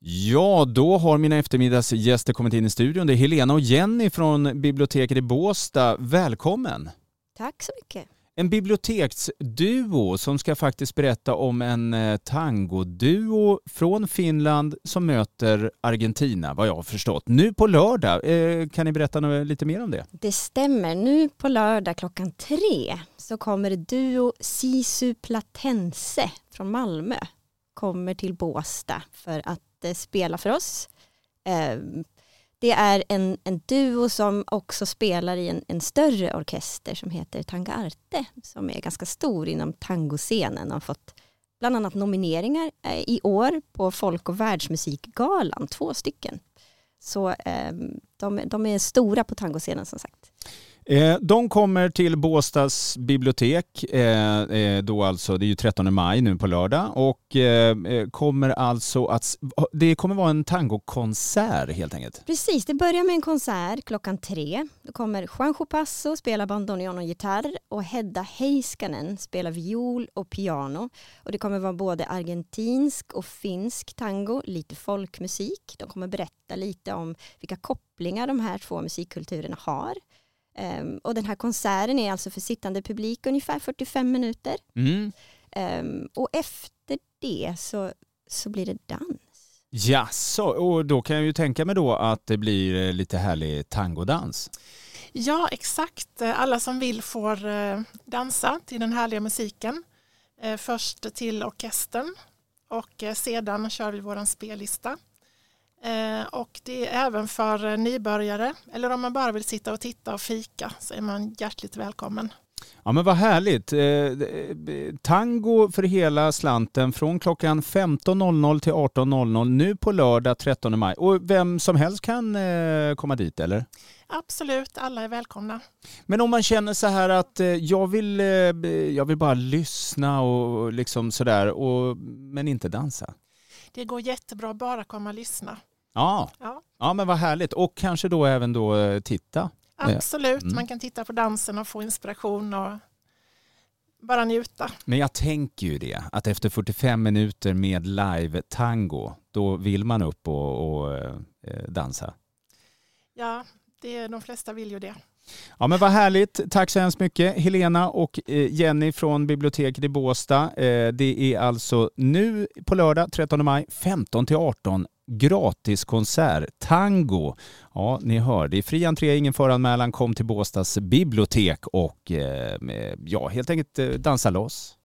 Ja, då har mina eftermiddagsgäster kommit in i studion. Det är Helena och Jenny från biblioteket i Båstad. Välkommen! Tack så mycket. En biblioteksduo som ska faktiskt berätta om en eh, tangoduo från Finland som möter Argentina, vad jag har förstått. Nu på lördag, eh, kan ni berätta lite mer om det? Det stämmer. Nu på lördag klockan tre så kommer duo Sisu Platense från Malmö kommer till Båstad för att eh, spela för oss. Ehm, det är en, en duo som också spelar i en, en större orkester som heter Tanga Arte som är ganska stor inom tangoscenen och har fått bland annat nomineringar eh, i år på Folk och världsmusikgalan, två stycken. Så ehm, de, de är stora på tangoscenen som sagt. Eh, de kommer till Båstads bibliotek, eh, eh, då alltså, det är ju 13 maj nu på lördag, och kommer alltså att, det kommer vara en tangokonsert helt enkelt. Precis, det börjar med en konsert klockan tre. Då kommer Juanjo Passo spela bandoneon och gitarr och Hedda Heiskanen spela viol och piano. Och det kommer vara både argentinsk och finsk tango, lite folkmusik. De kommer berätta lite om vilka kopplingar de här två musikkulturerna har. Um, och den här konserten är alltså för sittande publik ungefär 45 minuter. Mm. Um, och efter det så, så blir det dans. Ja, så, och då kan jag ju tänka mig då att det blir eh, lite härlig tangodans. Ja, exakt. Alla som vill får eh, dansa till den härliga musiken. Eh, först till orkestern och sedan kör vi vår spellista. Eh, och det är även för nybörjare eller om man bara vill sitta och titta och fika så är man hjärtligt välkommen. Ja men vad härligt. Eh, eh, tango för hela slanten från klockan 15.00 till 18.00 nu på lördag 13 maj. Och vem som helst kan komma dit eller? Absolut, alla är välkomna. Men om man känner så här att jag vill, jag vill bara lyssna och liksom sådär, och, men inte dansa? Det går jättebra, bara komma och lyssna. Ja. ja, ja men vad härligt. Och kanske då även då eh, titta. Absolut, mm. man kan titta på dansen och få inspiration och bara njuta. Men jag tänker ju det, att efter 45 minuter med live-tango, då vill man upp och, och eh, dansa. Ja, det, de flesta vill ju det. Ja men vad härligt. Tack så hemskt mycket Helena och eh, Jenny från biblioteket i Båstad. Det är alltså nu på lördag 13 maj 15 till 18 gratiskonsert, tango. Ja, ni hör, det är fri entré, ingen föranmälan. Kom till Båstads bibliotek och eh, ja, helt enkelt eh, dansa loss.